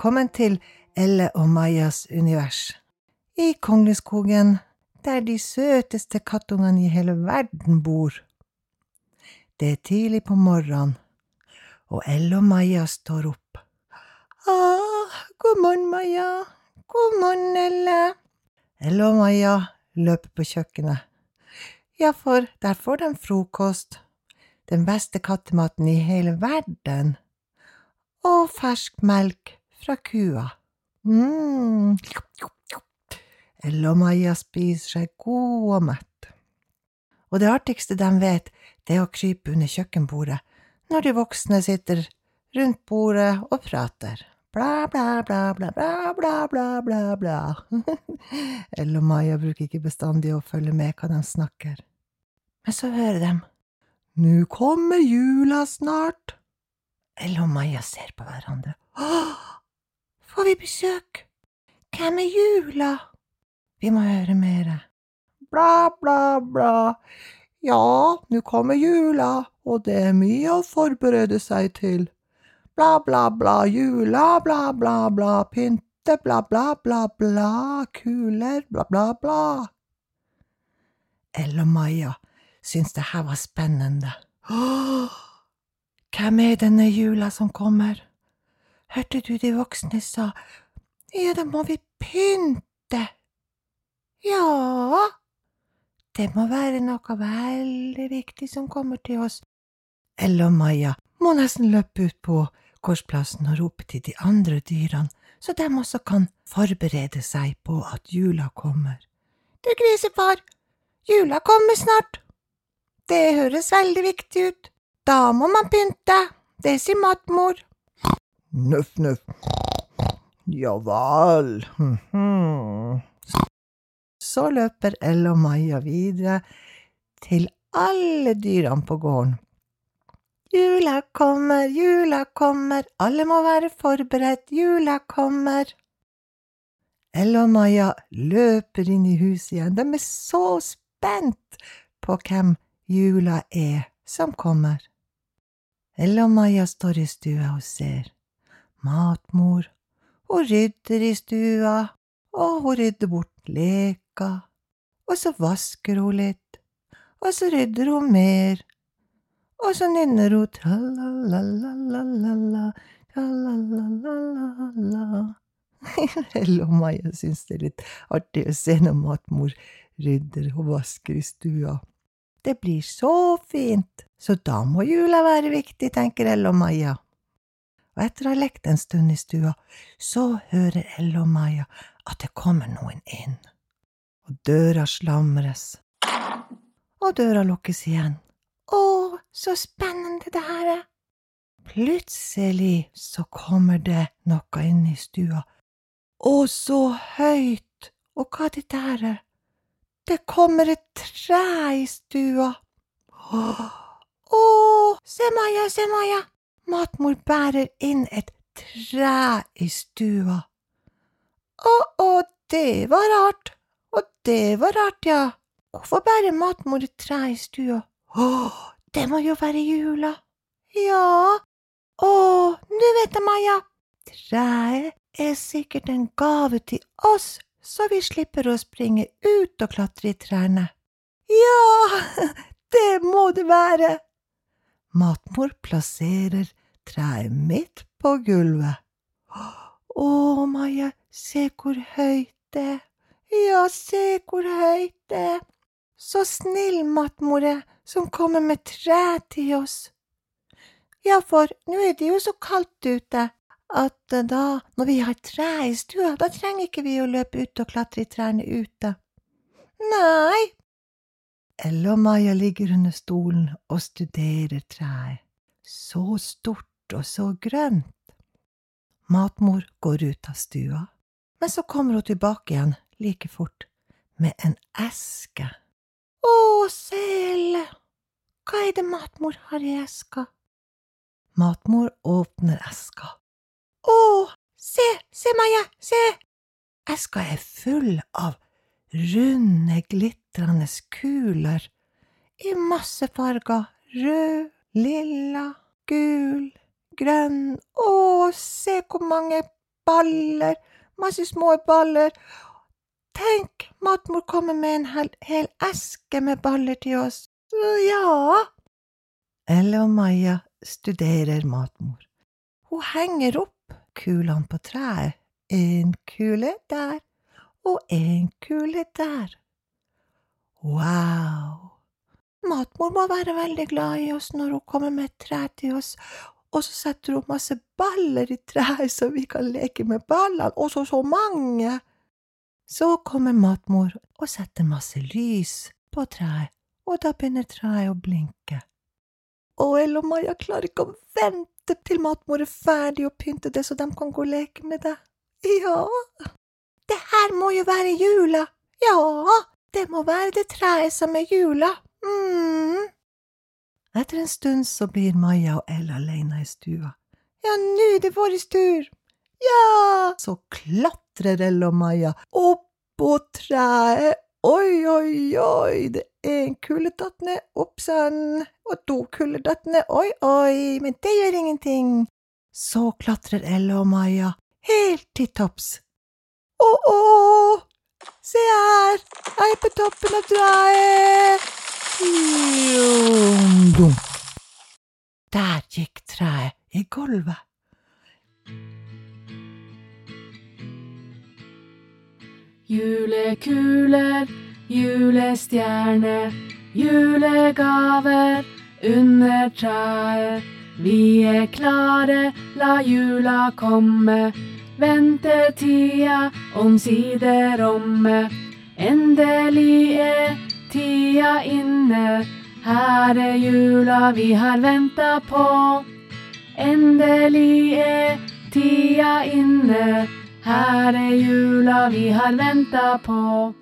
velkommen til Elle og Majas univers. I Kongleskogen, der de søteste kattungene i hele verden bor. Det er tidlig på morgenen, og Elle og Maja står opp. Ah, god morgen, Maja. God morgen, Elle. Elle og Maja løper på kjøkkenet. Ja, for der får de frokost. Den beste kattematen i hele verden. Og fersk melk fra kua. mm. Maja spiser seg god og mett. Og det artigste de vet, det er å krype under kjøkkenbordet når de voksne sitter rundt bordet og prater. Bla, bla, bla, bla, bla, bla, bla, bla, bla. Elle og Maja bruker ikke bestandig å følge med hva de snakker. Men så hører de Nå kommer jula snart. Elle og Maja ser på hverandre. Får vi besøk? Hvem er jula? Vi må høre mere. Bla, bla, bla. Ja, nå kommer jula, og det er mye å forberede seg til. Bla, bla, bla, jula, bla, bla, bla, pynte, bla, bla, bla, bla, kuler, bla, bla, bla. Elle og Maja syntes det her var spennende. Åh, hvem er denne jula som kommer? Hørte du de voksne sa, ja, da må vi pynte. Ja, det må være noe veldig viktig som kommer til oss. Elle og Maja må nesten løpe ut på gårdsplassen og rope til de andre dyrene, så de også kan forberede seg på at jula kommer. Du grisefar, jula kommer snart. Det høres veldig viktig ut. Da må man pynte. Det sier matmor. Nøff, nøff. Ja vel. Så løper Elle og Maja videre til alle dyrene på gården. Jula kommer, jula kommer, alle må være forberedt, jula kommer. Elle og Maja løper inn i huset igjen, de er så spent på hvem jula er som kommer. Elle og Maja står i stua og ser. Matmor, hun rydder i stua, og hun rydder bort leka, og så vasker hun litt, og så rydder hun mer, og så nynner hun tra-la-la-la-la-la. Elle og Maja syns det er litt artig å se når matmor rydder og vasker i stua. Det blir så fint, så da må jula være viktig, tenker Elle og etter å ha lekt en stund i stua, så hører Elle og Maja at det kommer noen inn. Og døra slamres. Og døra lukkes igjen. Å, så spennende det her er! Plutselig så kommer det noe inn i stua. Å, så høyt! Og hva er det der er? Det kommer et tre i stua. Å, se Maja, se Maja! Matmor bærer inn et tre i stua. Å, å, det var rart. Og det var rart, ja. Hvorfor bærer matmor et tre i stua? Å, det må jo være jula. Ja. Å, nå vet jeg, Maja. Treet er sikkert en gave til oss, så vi slipper å springe ut og klatre i trærne. Ja, det må det være. Matmor plasserer treet midt på gulvet. Å, Maja, se hvor høyt det er. Ja, se hvor høyt det er. Så snill matmor er som kommer med tre til oss. Ja, for nå er det jo så kaldt ute at eh, da, når vi har tre i stua, da trenger ikke vi å løpe ut og klatre i trærne ute. Nei. Elle og Maja ligger under stolen og studerer treet. Så stort og så grønt. Matmor går ut av stua, men så kommer hun tilbake igjen like fort med en eske. Å, sele, hva er det matmor har i eska? Matmor åpner eska. Å, se, se, Maja, se! Eska er full av runde, glitrende kuler i masse farger, rød, lilla, gul, grønn, å, se hvor mange baller, masse små baller. Tenk, matmor kommer med en hel, hel eske med baller til oss. Ja. Elle og Maja studerer matmor. Hun henger opp kulene på treet. En kule der og en kule der. Wow! Matmor må være veldig glad i oss når hun kommer med et tre til oss, og så setter hun masse baller i treet så vi kan leke med ballene, og så så mange. Så kommer matmor og setter masse lys på treet, og da begynner treet å blinke. Og Elle og Maja klarer ikke å vente til matmor er ferdig å pynte det så de kan gå og leke med det. Ja, det her må jo være jula. Ja, det må være det treet som er jula. mm. Etter en stund så blir Maja og Ella alene i stua. Ja, nå er det vår tur. Ja! Så klatrer Ella og Maja opp på treet. Oi, oi, oi, det er en kule datt ned, opp sann, og to kuler datt ned, oi, oi, men det gjør ingenting. Så klatrer Ella og Maja helt til topps. Å, å, se her, jeg er på toppen av treet. Der gikk treet i gulvet. Julekuler, julestjerne, julegaver under treet. Vi er klare, la jula komme. Ventetida omsider omme. Endelig er tida inne. Her er jula vi har venta på. Endelig er tida inne. Her er jula vi har venta på.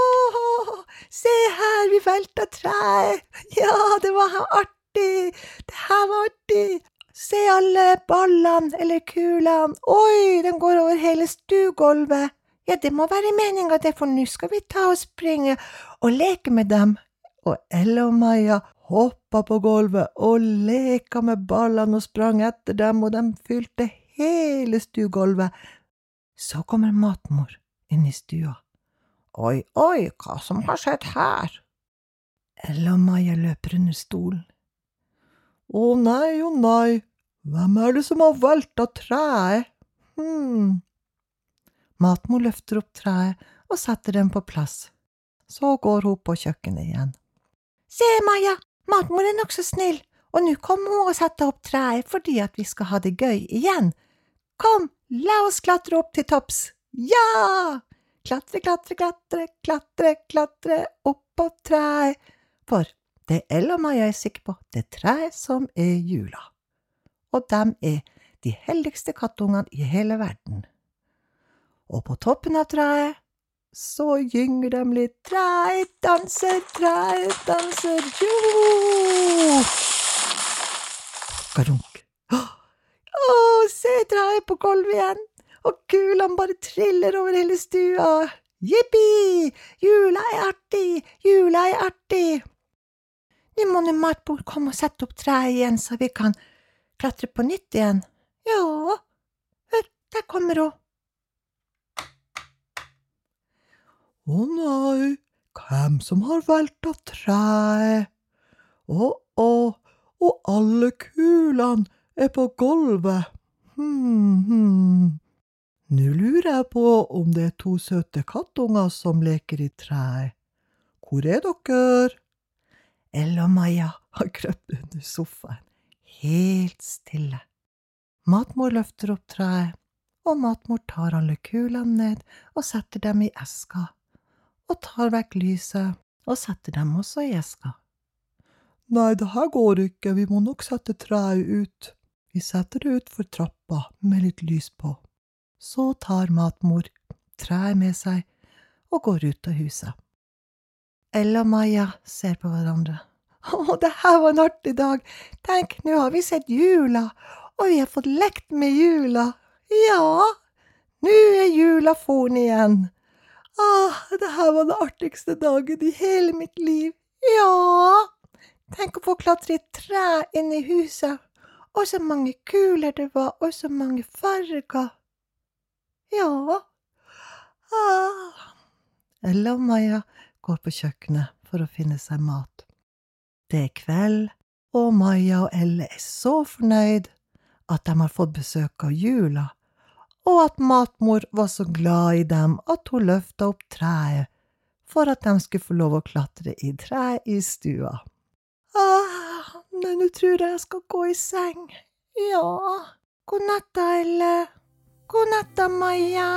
Åh, se her, vi velta treet. Ja, det var artig. Det her var artig. Se alle ballene eller kulene. Oi, de går over hele stuegulvet. Ja, det må være meninga det, for nå skal vi ta og springe og leke med dem. Og Ella og Maja hoppa på gulvet og leka med ballene og sprang etter dem, og de fylte hele stuegulvet. Så kommer matmor inn i stua. Oi, oi, hva som har skjedd her? Ella og Maja løper under stolen. Å nei, å nei, hvem er det som har velta treet? Hm. Matmor løfter opp treet og setter den på plass. Så går hun på kjøkkenet igjen. Se, Maja, matmor er nokså snill, og nå kommer hun og setter opp treet fordi at vi skal ha det gøy igjen. Kom, la oss klatre opp til topps. Ja! Klatre, klatre, klatre, klatre, klatre opp på treet. For det Elle og Maja er sikre på, det er treet som er jula. Og dem er de heldigste kattungene i hele verden. Og på toppen av treet så gynger de litt. Treet danser, treet danser, joho! Garunk. Å, se treet på gulvet igjen, og kulene bare triller over hele stua. Jippi! Jula er artig, jula er artig. Nå må nå matmor komme og sette opp treet igjen, så vi kan klatre på nytt igjen. Ja, hør, der kommer hun. Å nei, hvem som har velta treet? Å, å, og alle kulene er på gulvet. Hm, hm. Nå lurer jeg på om det er to søte kattunger som leker i treet. Hvor er dere? Ella Maja har krøpt under sofaen, helt stille. Matmor løfter opp treet, og matmor tar alle kulene ned og setter dem i eska, og tar vekk lyset og setter dem også i eska. Nei, det her går ikke, vi må nok sette treet ut. Vi setter det utfor trappa med litt lys på. Så tar matmor treet med seg og går ut av huset. Ella og Maja ser på hverandre. Å, det her var en artig dag. Tenk, nå har vi sett jula, og vi har fått lekt med jula. Ja, nå er jula forn igjen. Ah, det her var den artigste dagen i hele mitt liv. Ja, tenk å få klatre i et tre inne i huset. Og så mange kuler det var, og så mange farger. Ja. Ah. Maja går på kjøkkenet for å finne seg mat. Det er kveld, og Maja og Elle er så fornøyd at de har fått besøk av jula, og at matmor var så glad i dem at hun løfta opp treet for at de skulle få lov å klatre i treet i stua. Ah, men nå tror jeg jeg skal gå i seng. Ja. God natt, Elle. God natt, Maja.